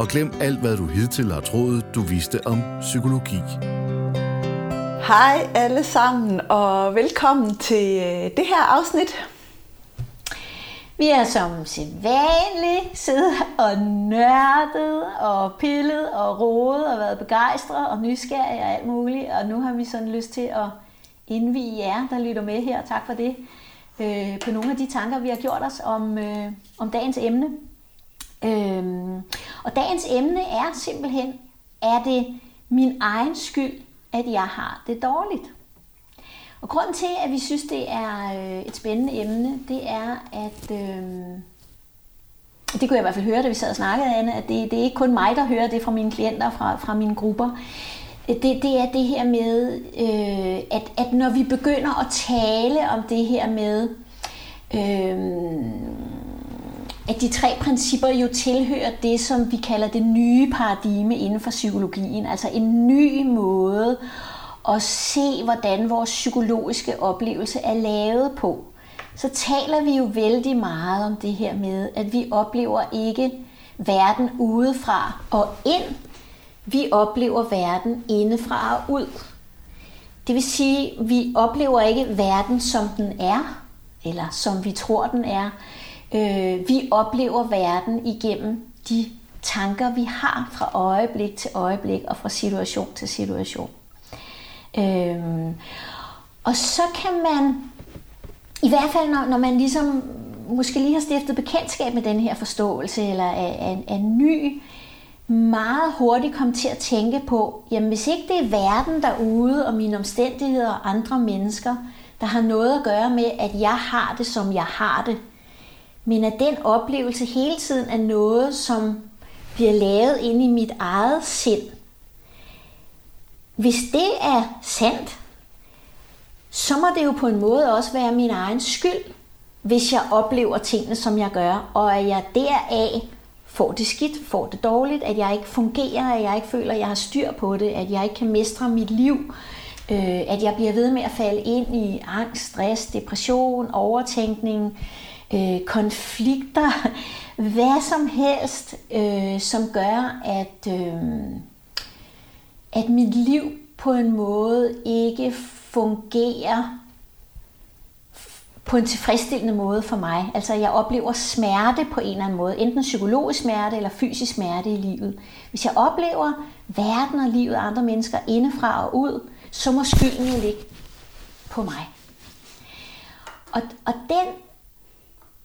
og glem alt, hvad du hidtil har troet, du vidste om psykologi. Hej alle sammen, og velkommen til øh, det her afsnit. Vi er som sædvanligt siddet og nørdet og pillet og rodet og været begejstret og nysgerrige og alt muligt. Og nu har vi sådan lyst til at indvige jer, der lytter med her. Tak for det. Øh, på nogle af de tanker, vi har gjort os om, øh, om dagens emne. Øhm, og dagens emne er simpelthen, er det min egen skyld, at jeg har det dårligt? Og grunden til, at vi synes, det er øh, et spændende emne, det er, at... Øhm, det kunne jeg i hvert fald høre, da vi sad og snakkede, Anne, at det, det er ikke kun mig, der hører det fra mine klienter, fra, fra mine grupper. Det, det er det her med, øh, at, at når vi begynder at tale om det her med, øh, at de tre principper jo tilhører det, som vi kalder det nye paradigme inden for psykologien. Altså en ny måde at se, hvordan vores psykologiske oplevelse er lavet på. Så taler vi jo vældig meget om det her med, at vi oplever ikke verden udefra og ind. Vi oplever verden indefra og ud. Det vil sige, at vi oplever ikke verden, som den er, eller som vi tror, den er. Øh, vi oplever verden igennem de tanker, vi har fra øjeblik til øjeblik og fra situation til situation. Øh, og så kan man, i hvert fald når, når man ligesom måske lige har stiftet bekendtskab med den her forståelse, eller er, er, er ny, meget hurtigt komme til at tænke på, jamen hvis ikke det er verden derude og mine omstændigheder og andre mennesker, der har noget at gøre med, at jeg har det, som jeg har det, men at den oplevelse hele tiden er noget, som bliver lavet ind i mit eget sind. Hvis det er sandt, så må det jo på en måde også være min egen skyld, hvis jeg oplever tingene, som jeg gør, og at jeg deraf får det skidt, får det dårligt, at jeg ikke fungerer, at jeg ikke føler, at jeg har styr på det, at jeg ikke kan mestre mit liv, øh, at jeg bliver ved med at falde ind i angst, stress, depression, overtænkning, øh, Øh, konflikter, hvad som helst, øh, som gør, at, øh, at mit liv på en måde ikke fungerer på en tilfredsstillende måde for mig. Altså jeg oplever smerte på en eller anden måde, enten psykologisk smerte eller fysisk smerte i livet. Hvis jeg oplever verden og livet af andre mennesker indefra og ud, så må skylden jo ligge på mig. Og, og den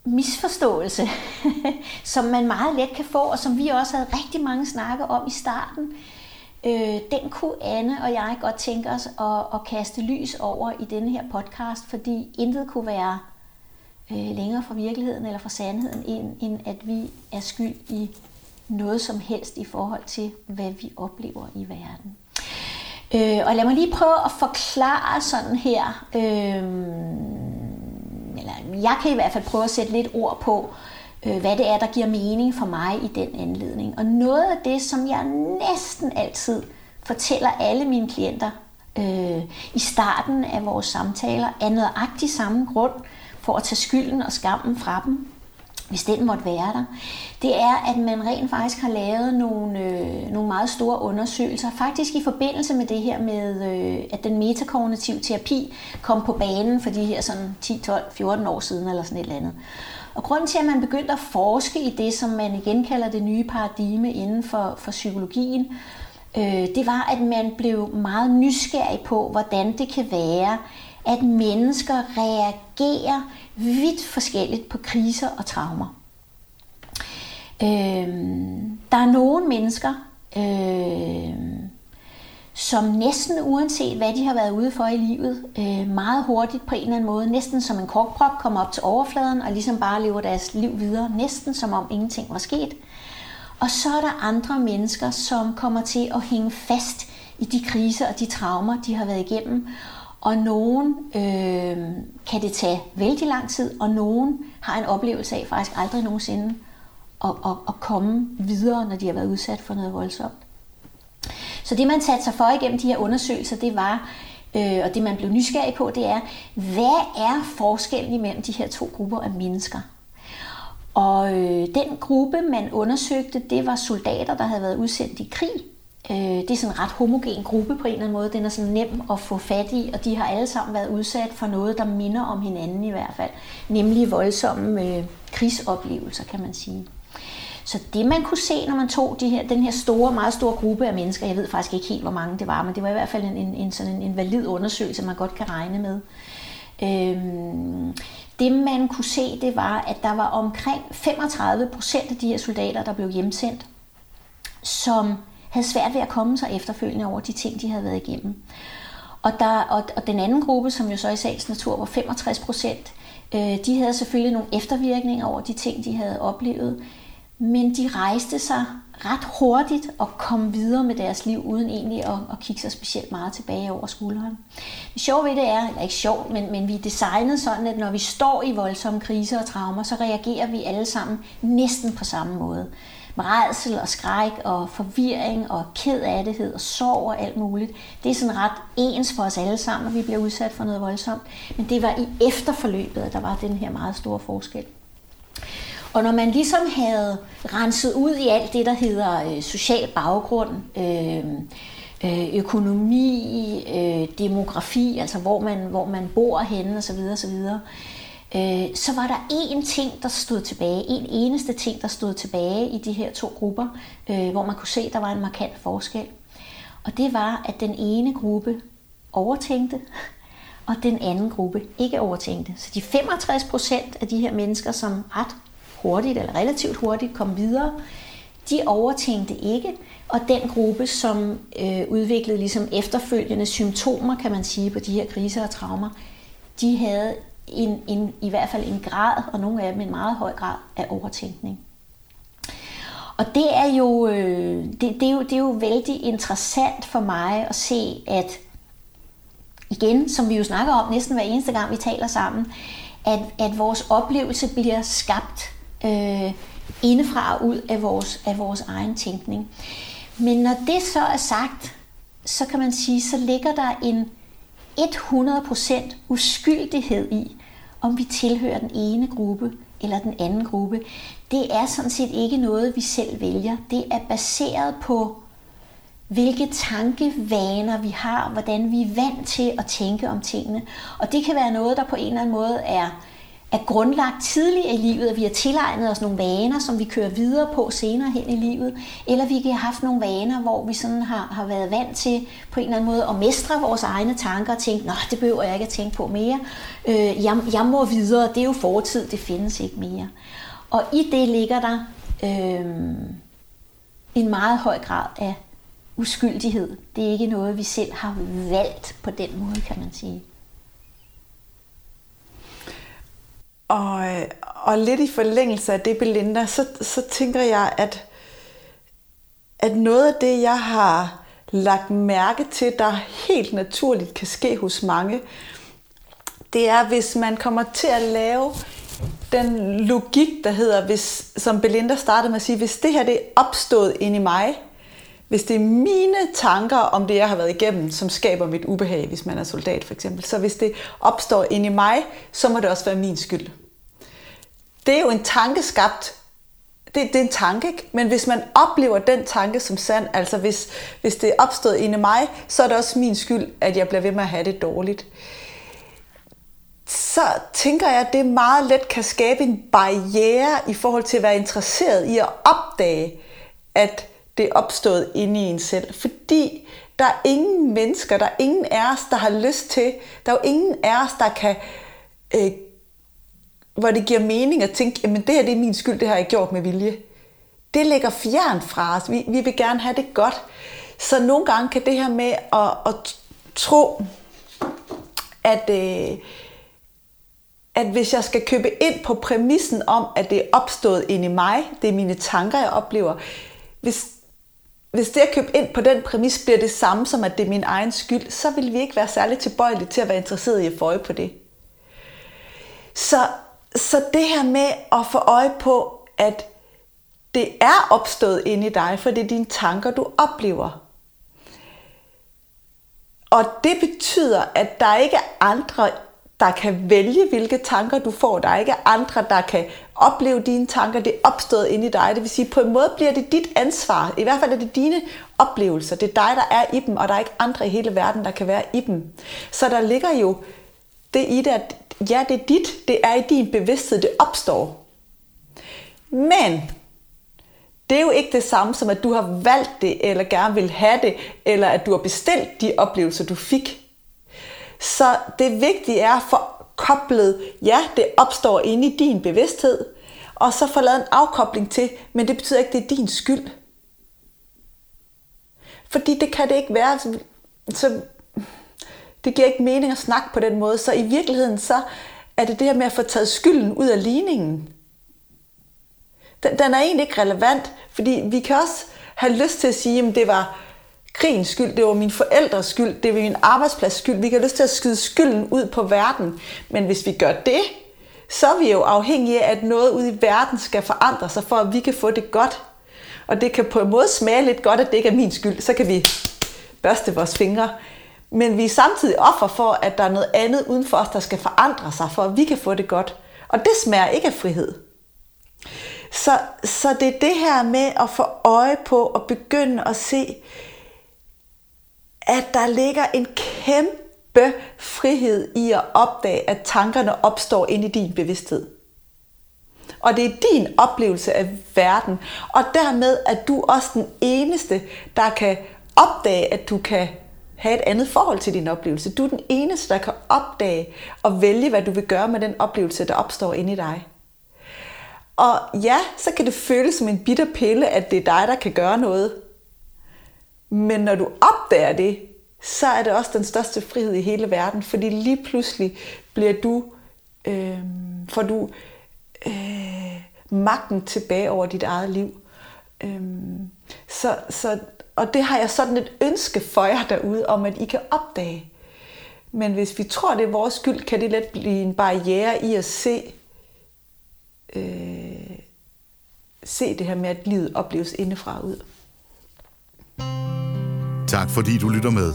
misforståelse, som man meget let kan få, og som vi også havde rigtig mange snakke om i starten, øh, den kunne Anne og jeg godt tænke os at, at kaste lys over i denne her podcast, fordi intet kunne være øh, længere fra virkeligheden eller fra sandheden, end, end at vi er skyld i noget som helst i forhold til, hvad vi oplever i verden. Øh, og lad mig lige prøve at forklare sådan her, øh, jeg kan i hvert fald prøve at sætte lidt ord på, øh, hvad det er, der giver mening for mig i den anledning. Og noget af det, som jeg næsten altid fortæller alle mine klienter øh, i starten af vores samtaler, er nøjagtig samme grund for at tage skylden og skammen fra dem, hvis den måtte være der, det er, at man rent faktisk har lavet nogle, øh, nogle meget store undersøgelser, faktisk i forbindelse med det her med, øh, at den metakognitive terapi kom på banen for de her sådan 10, 12, 14 år siden eller sådan et eller andet. Og grunden til, at man begyndte at forske i det, som man igen kalder det nye paradigme inden for, for psykologien, øh, det var, at man blev meget nysgerrig på, hvordan det kan være, at mennesker reagerer vidt forskelligt på kriser og traumer. Øh, der er nogle mennesker, øh, som næsten uanset hvad de har været ude for i livet, øh, meget hurtigt på en eller anden måde, næsten som en korkprop, kommer op til overfladen og ligesom bare lever deres liv videre, næsten som om ingenting var sket. Og så er der andre mennesker, som kommer til at hænge fast i de kriser og de traumer, de har været igennem. Og nogen øh, kan det tage vældig lang tid, og nogen har en oplevelse af faktisk aldrig nogensinde at, at, at komme videre, når de har været udsat for noget voldsomt. Så det man satte sig for igennem de her undersøgelser, det var, øh, og det man blev nysgerrig på, det er, hvad er forskellen imellem de her to grupper af mennesker? Og øh, den gruppe, man undersøgte, det var soldater, der havde været udsendt i krig. Øh, det er sådan en ret homogen gruppe på en eller anden måde. Den er sådan nem at få fat i, og de har alle sammen været udsat for noget, der minder om hinanden i hvert fald. Nemlig voldsomme øh, krigsoplevelser, kan man sige. Så det man kunne se, når man tog de her, den her store, meget store gruppe af mennesker, jeg ved faktisk ikke helt, hvor mange det var, men det var i hvert fald en, en, en, sådan en, en valid undersøgelse, man godt kan regne med. Øhm, det man kunne se, det var, at der var omkring 35 procent af de her soldater, der blev hjemsendt, som havde svært ved at komme sig efterfølgende over de ting, de havde været igennem. Og, der, og, og den anden gruppe, som jo så i sagens natur var 65 procent, øh, de havde selvfølgelig nogle eftervirkninger over de ting, de havde oplevet, men de rejste sig ret hurtigt og kom videre med deres liv, uden egentlig at, at kigge sig specielt meget tilbage over skulderen. Det sjove ved det er, eller ikke sjovt, men, men vi er designet sådan, at når vi står i voldsomme kriser og traumer, så reagerer vi alle sammen næsten på samme måde. Med redsel og skræk og forvirring og kedattighed og sorg og alt muligt. Det er sådan ret ens for os alle sammen, at vi bliver udsat for noget voldsomt. Men det var i efterforløbet, at der var den her meget store forskel. Og når man ligesom havde renset ud i alt det, der hedder øh, social baggrund, øh, øh, økonomi, øh, demografi, altså hvor man, hvor man bor henne osv., osv., øh, så var der én ting, der stod tilbage, en eneste ting, der stod tilbage i de her to grupper, øh, hvor man kunne se, at der var en markant forskel. Og det var, at den ene gruppe overtænkte, og den anden gruppe ikke overtænkte. Så de 65 procent af de her mennesker, som ret hurtigt eller relativt hurtigt kom videre, de overtænkte ikke, og den gruppe, som øh, udviklede ligesom efterfølgende symptomer, kan man sige, på de her kriser og traumer, de havde en, en, i hvert fald en grad, og nogle af dem en meget høj grad af overtænkning. Og det er jo, øh, det, det er jo, det er jo vældig interessant for mig at se, at igen, som vi jo snakker om næsten hver eneste gang, vi taler sammen, at, at vores oplevelse bliver skabt øh, indefra og ud af vores, af vores egen tænkning. Men når det så er sagt, så kan man sige, så ligger der en 100% uskyldighed i, om vi tilhører den ene gruppe eller den anden gruppe. Det er sådan set ikke noget, vi selv vælger. Det er baseret på, hvilke tankevaner vi har, hvordan vi er vant til at tænke om tingene. Og det kan være noget, der på en eller anden måde er er grundlagt tidligt i livet, at vi har tilegnet os nogle vaner, som vi kører videre på senere hen i livet, eller vi kan have haft nogle vaner, hvor vi sådan har, har været vant til på en eller anden måde at mestre vores egne tanker og tænke, nå, det behøver jeg ikke at tænke på mere. Øh, jeg, jeg må videre, det er jo fortid, det findes ikke mere. Og i det ligger der øh, en meget høj grad af uskyldighed. Det er ikke noget, vi selv har valgt på den måde, kan man sige. Og, og lidt i forlængelse af det, Belinda, så, så tænker jeg, at, at noget af det, jeg har lagt mærke til, der helt naturligt kan ske hos mange, det er, hvis man kommer til at lave den logik, der hedder, hvis, som Belinda startede med at sige, hvis det her det er opstået ind i mig, hvis det er mine tanker om det, jeg har været igennem, som skaber mit ubehag, hvis man er soldat for eksempel, så hvis det opstår ind i mig, så må det også være min skyld. Det er jo en tankeskabt det, det er en tanke, ikke? men hvis man oplever den tanke som sand, altså hvis, hvis det er opstået inde i mig, så er det også min skyld, at jeg bliver ved med at have det dårligt. Så tænker jeg, at det meget let kan skabe en barriere i forhold til at være interesseret i at opdage, at det er opstået inde i en selv. Fordi der er ingen mennesker, der er ingen af os, der har lyst til, der er jo ingen af os, der kan øh, hvor det giver mening at tænke, jamen det her det er min skyld, det har jeg gjort med vilje. Det ligger fjern fra os. Vi, vi vil gerne have det godt. Så nogle gange kan det her med at, at tro, at, øh, at hvis jeg skal købe ind på præmissen om, at det er opstået ind i mig, det er mine tanker, jeg oplever, hvis, hvis det at købe ind på den præmis bliver det samme som, at det er min egen skyld, så vil vi ikke være særlig tilbøjelige til at være interesseret i at få øje på det. Så, så det her med at få øje på, at det er opstået inde i dig, for det er dine tanker, du oplever. Og det betyder, at der ikke er andre, der kan vælge, hvilke tanker du får. Der er ikke andre, der kan opleve dine tanker. Det er opstået inde i dig. Det vil sige, på en måde bliver det dit ansvar. I hvert fald er det dine oplevelser. Det er dig, der er i dem, og der er ikke andre i hele verden, der kan være i dem. Så der ligger jo det i det, at ja, det er dit. Det er i din bevidsthed, det opstår. Men det er jo ikke det samme som, at du har valgt det, eller gerne vil have det, eller at du har bestilt de oplevelser, du fik. Så det vigtige er for koblet, ja, det opstår inde i din bevidsthed, og så får lavet en afkobling til, men det betyder ikke, det er din skyld. Fordi det kan det ikke være. Så, så det giver ikke mening at snakke på den måde. Så i virkeligheden, så er det det her med at få taget skylden ud af ligningen den, den er egentlig ikke relevant, fordi vi kan også have lyst til at sige, at det var krigens skyld, det var min forældres skyld, det var min arbejdsplads skyld. Vi kan lyst til at skyde skylden ud på verden. Men hvis vi gør det, så er vi jo afhængige af, at noget ude i verden skal forandre sig, for at vi kan få det godt. Og det kan på en måde smage lidt godt, at det ikke er min skyld. Så kan vi børste vores fingre. Men vi er samtidig offer for, at der er noget andet uden for os, der skal forandre sig, for at vi kan få det godt. Og det smager ikke af frihed. Så, så det er det her med at få øje på og begynde at se, at der ligger en kæmpe frihed i at opdage, at tankerne opstår ind i din bevidsthed. Og det er din oplevelse af verden. Og dermed er du også den eneste, der kan opdage, at du kan have et andet forhold til din oplevelse. Du er den eneste, der kan opdage og vælge, hvad du vil gøre med den oplevelse, der opstår inde i dig. Og ja, så kan det føles som en bitter pille, at det er dig, der kan gøre noget. Men når du opdager det, så er det også den største frihed i hele verden, fordi lige pludselig bliver du, øh, får du øh, magten tilbage over dit eget liv. Øh, så, så, og det har jeg sådan et ønske for jer derude, om at I kan opdage. Men hvis vi tror, det er vores skyld, kan det let blive en barriere i at se, øh, se det her med, at livet opleves indefra ud. Tak fordi du lytter med.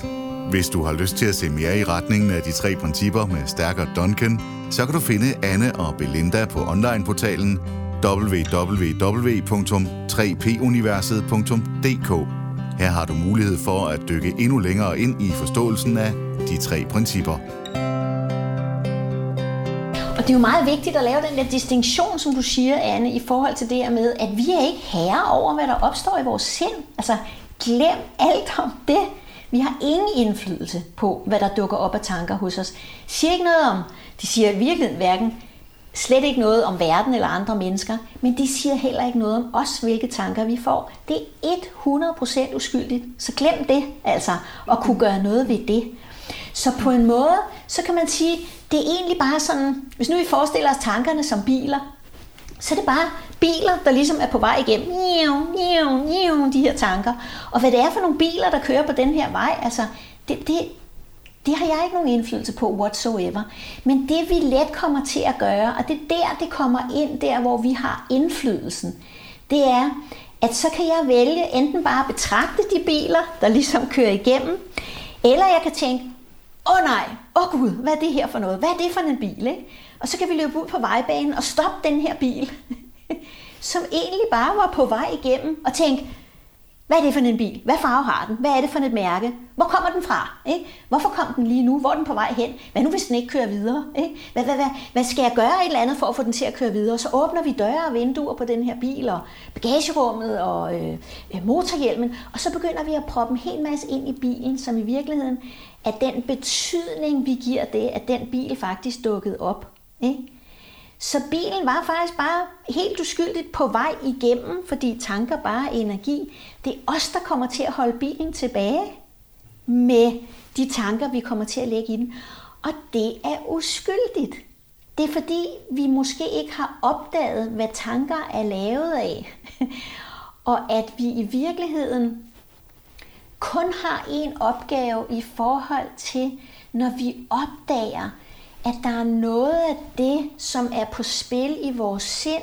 Hvis du har lyst til at se mere i retningen af de tre principper med stærkere Duncan, så kan du finde Anne og Belinda på onlineportalen www.3puniverset.dk. Her har du mulighed for at dykke endnu længere ind i forståelsen af de tre principper. Og det er jo meget vigtigt at lave den der distinktion, som du siger, Anne, i forhold til det her med, at vi er ikke herre over, hvad der opstår i vores sind. Altså, glem alt om det. Vi har ingen indflydelse på, hvad der dukker op af tanker hos os. De siger ikke noget om, de siger virkelig hverken slet ikke noget om verden eller andre mennesker, men de siger heller ikke noget om os, hvilke tanker vi får. Det er 100% uskyldigt, så glem det altså, at kunne gøre noget ved det. Så på en måde, så kan man sige, det er egentlig bare sådan, hvis nu vi forestiller os tankerne som biler, så er det bare biler, der ligesom er på vej igennem de her tanker. Og hvad det er for nogle biler, der kører på den her vej, altså, det, det, det har jeg ikke nogen indflydelse på whatsoever. Men det vi let kommer til at gøre, og det er der, det kommer ind, der hvor vi har indflydelsen, det er, at så kan jeg vælge enten bare at betragte de biler, der ligesom kører igennem, eller jeg kan tænke, åh oh nej, åh oh gud, hvad er det her for noget? Hvad er det for en bil? Ikke? Og så kan vi løbe ud på vejbanen og stoppe den her bil, som egentlig bare var på vej igennem og tænke, hvad er det for en bil? Hvad farve har den? Hvad er det for et mærke? Hvor kommer den fra? Ikke? Hvorfor kom den lige nu? Hvor er den på vej hen? Hvad nu, hvis den ikke kører videre? Ikke? Hvad, hvad, hvad, hvad skal jeg gøre et eller andet for at få den til at køre videre? Så åbner vi døre og vinduer på den her bil, og bagagerummet og øh, øh motorhjelmen, og så begynder vi at proppe en hel masse ind i bilen, som i virkeligheden er den betydning, vi giver det, at den bil faktisk dukkede op. Ikke? Så bilen var faktisk bare helt uskyldigt på vej igennem, fordi tanker bare er energi. Det er os, der kommer til at holde bilen tilbage med de tanker, vi kommer til at lægge i den. Og det er uskyldigt. Det er fordi, vi måske ikke har opdaget, hvad tanker er lavet af. og at vi i virkeligheden kun har en opgave i forhold til, når vi opdager, at der er noget af det, som er på spil i vores sind,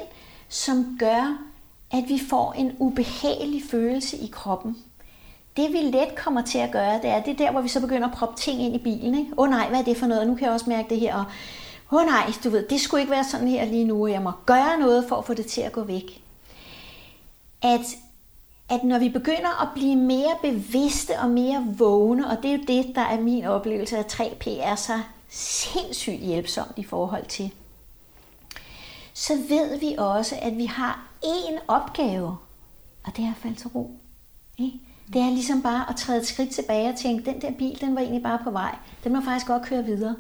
som gør, at vi får en ubehagelig følelse i kroppen. Det vi let kommer til at gøre, det er, det er der, hvor vi så begynder at proppe ting ind i bilen. Åh oh, nej, hvad er det for noget? Nu kan jeg også mærke det her. Og åh oh, nej, du ved, det skulle ikke være sådan her lige nu. Jeg må gøre noget for at få det til at gå væk. At, at når vi begynder at blive mere bevidste og mere vågne, og det er jo det, der er min oplevelse af 3P, er så sindssygt hjælpsomt i forhold til, så ved vi også, at vi har én opgave, og det er at falde til ro. Ikke? Det er ligesom bare at træde et skridt tilbage og tænke, den der bil, den var egentlig bare på vej. Den må faktisk godt køre videre.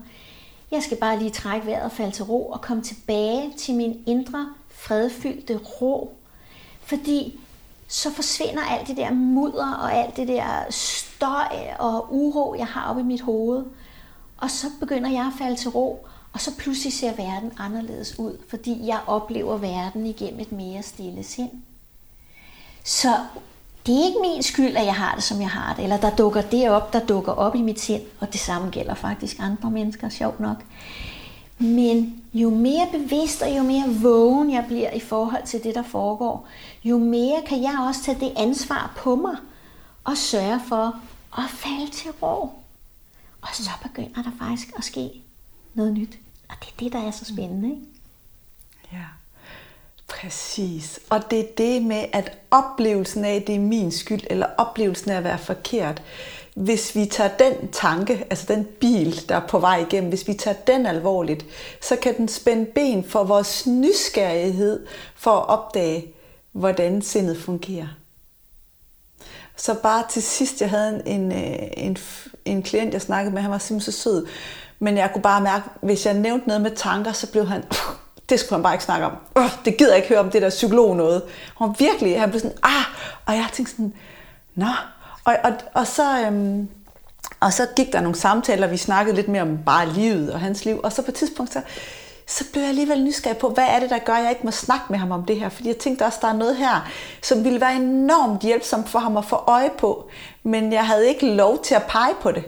Jeg skal bare lige trække vejret og falde til ro og komme tilbage til min indre, fredfyldte ro. Fordi så forsvinder alt det der mudder og alt det der støj og uro, jeg har oppe i mit hoved. Og så begynder jeg at falde til ro, og så pludselig ser verden anderledes ud, fordi jeg oplever verden igennem et mere stille sind. Så det er ikke min skyld, at jeg har det, som jeg har det, eller der dukker det op, der dukker op i mit sind, og det samme gælder faktisk andre mennesker, sjovt nok. Men jo mere bevidst og jo mere vågen jeg bliver i forhold til det, der foregår, jo mere kan jeg også tage det ansvar på mig og sørge for at falde til ro. Og så begynder der faktisk at ske noget nyt. Og det er det, der er så spændende. Ikke? Ja, præcis. Og det er det med, at oplevelsen af, at det er min skyld, eller oplevelsen af at være forkert, hvis vi tager den tanke, altså den bil, der er på vej igennem, hvis vi tager den alvorligt, så kan den spænde ben for vores nysgerrighed for at opdage, hvordan sindet fungerer. Så bare til sidst, jeg havde en, en, øh, en, en klient, jeg snakkede med, han var simpelthen så sød, men jeg kunne bare mærke, hvis jeg nævnte noget med tanker, så blev han, det skulle han bare ikke snakke om. Uh, det gider jeg ikke høre om det der psykolog noget. Han virkelig, han blev sådan, ah, og jeg tænkte sådan, nå. Og, og, og, så, øhm, og så gik der nogle samtaler, vi snakkede lidt mere om bare livet og hans liv, og så på et tidspunkt, så, så blev jeg alligevel nysgerrig på, hvad er det, der gør, at jeg ikke må snakke med ham om det her? Fordi jeg tænkte også, der er noget her, som ville være enormt hjælpsomt for ham at få øje på, men jeg havde ikke lov til at pege på det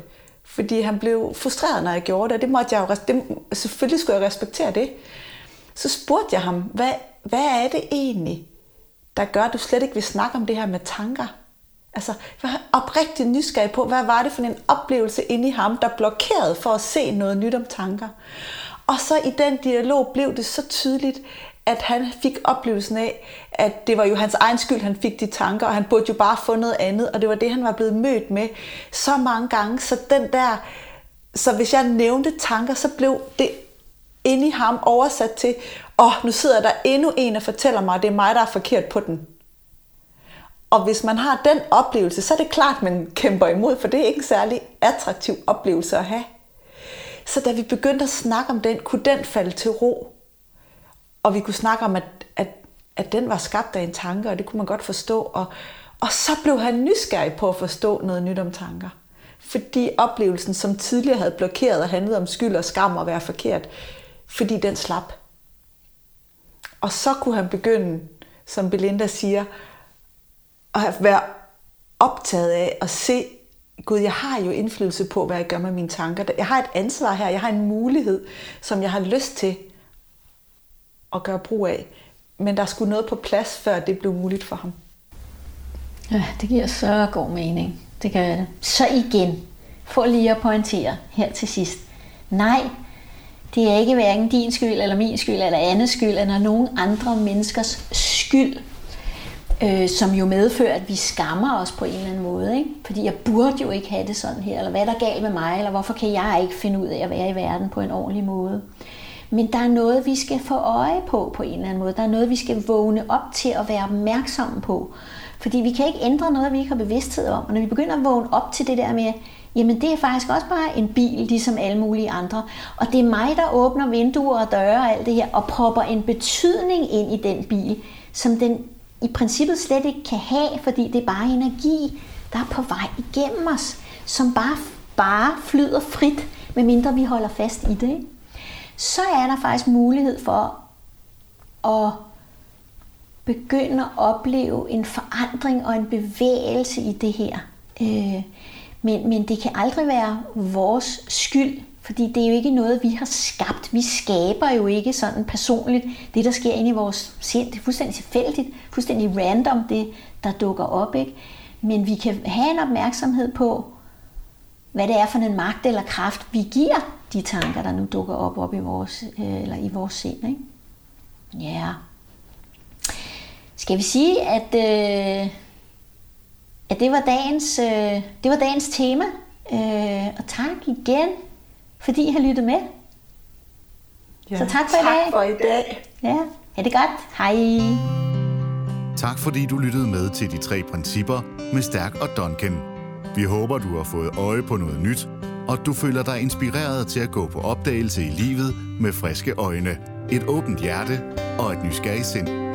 fordi han blev frustreret, når jeg gjorde det, det måtte jeg jo, det, selvfølgelig skulle jeg respektere det. Så spurgte jeg ham, hvad, hvad er det egentlig, der gør, at du slet ikke vil snakke om det her med tanker? Altså, jeg var oprigtig nysgerrig på, hvad var det for en oplevelse inde i ham, der blokerede for at se noget nyt om tanker. Og så i den dialog blev det så tydeligt, at han fik oplevelsen af, at det var jo hans egen skyld, han fik de tanker, og han burde jo bare få noget andet, og det var det, han var blevet mødt med så mange gange. Så den der, så hvis jeg nævnte tanker, så blev det inde i ham oversat til, åh, oh, nu sidder der endnu en og fortæller mig, at det er mig, der er forkert på den. Og hvis man har den oplevelse, så er det klart, at man kæmper imod, for det er ikke en særlig attraktiv oplevelse at have. Så da vi begyndte at snakke om den, kunne den falde til ro. Og vi kunne snakke om, at, at, at den var skabt af en tanke, og det kunne man godt forstå. Og, og så blev han nysgerrig på at forstå noget nyt om tanker. Fordi oplevelsen, som tidligere havde blokeret og handlet om skyld og skam og være forkert, fordi den slap. Og så kunne han begynde, som Belinda siger, at være optaget af at se, Gud, jeg har jo indflydelse på, hvad jeg gør med mine tanker. Jeg har et ansvar her, jeg har en mulighed, som jeg har lyst til at gøre brug af. Men der skulle noget på plads, før det blev muligt for ham. Ja, det giver så god mening. Det gør det. Så igen, for lige at pointere her til sidst. Nej, det er ikke hverken din skyld, eller min skyld, eller andres skyld, eller nogen andre menneskers skyld, øh, som jo medfører, at vi skammer os på en eller anden måde. Ikke? Fordi jeg burde jo ikke have det sådan her, eller hvad er der galt med mig, eller hvorfor kan jeg ikke finde ud af at være i verden på en ordentlig måde. Men der er noget, vi skal få øje på på en eller anden måde. Der er noget, vi skal vågne op til at være opmærksomme på. Fordi vi kan ikke ændre noget, vi ikke har bevidsthed om. Og når vi begynder at vågne op til det der med, jamen det er faktisk også bare en bil, ligesom alle mulige andre. Og det er mig, der åbner vinduer og døre og alt det her, og propper en betydning ind i den bil, som den i princippet slet ikke kan have, fordi det er bare energi, der er på vej igennem os, som bare, bare flyder frit, medmindre vi holder fast i det. Så er der faktisk mulighed for at begynde at opleve en forandring og en bevægelse i det her Øh, men, men det kan aldrig være vores skyld, fordi det er jo ikke noget, vi har skabt. Vi skaber jo ikke sådan personligt det, der sker inde i vores sind. Det er fuldstændig tilfældigt, fuldstændig random, det der dukker op. Ikke? Men vi kan have en opmærksomhed på, hvad det er for en magt eller kraft, vi giver de tanker, der nu dukker op, op i vores, øh, eller i vores sind. Ikke? Ja. Skal vi sige, at, øh, at det, var dagens, øh, det var dagens tema? Øh, og tak igen, fordi I har lyttet med. Ja, Så tak for i dag. Tak for i dag. Ja, ha' det godt. Hej. Tak fordi du lyttede med til de tre principper med Stærk og Duncan. Vi håber, du har fået øje på noget nyt, og du føler dig inspireret til at gå på opdagelse i livet med friske øjne, et åbent hjerte og et nysgerrigt sind.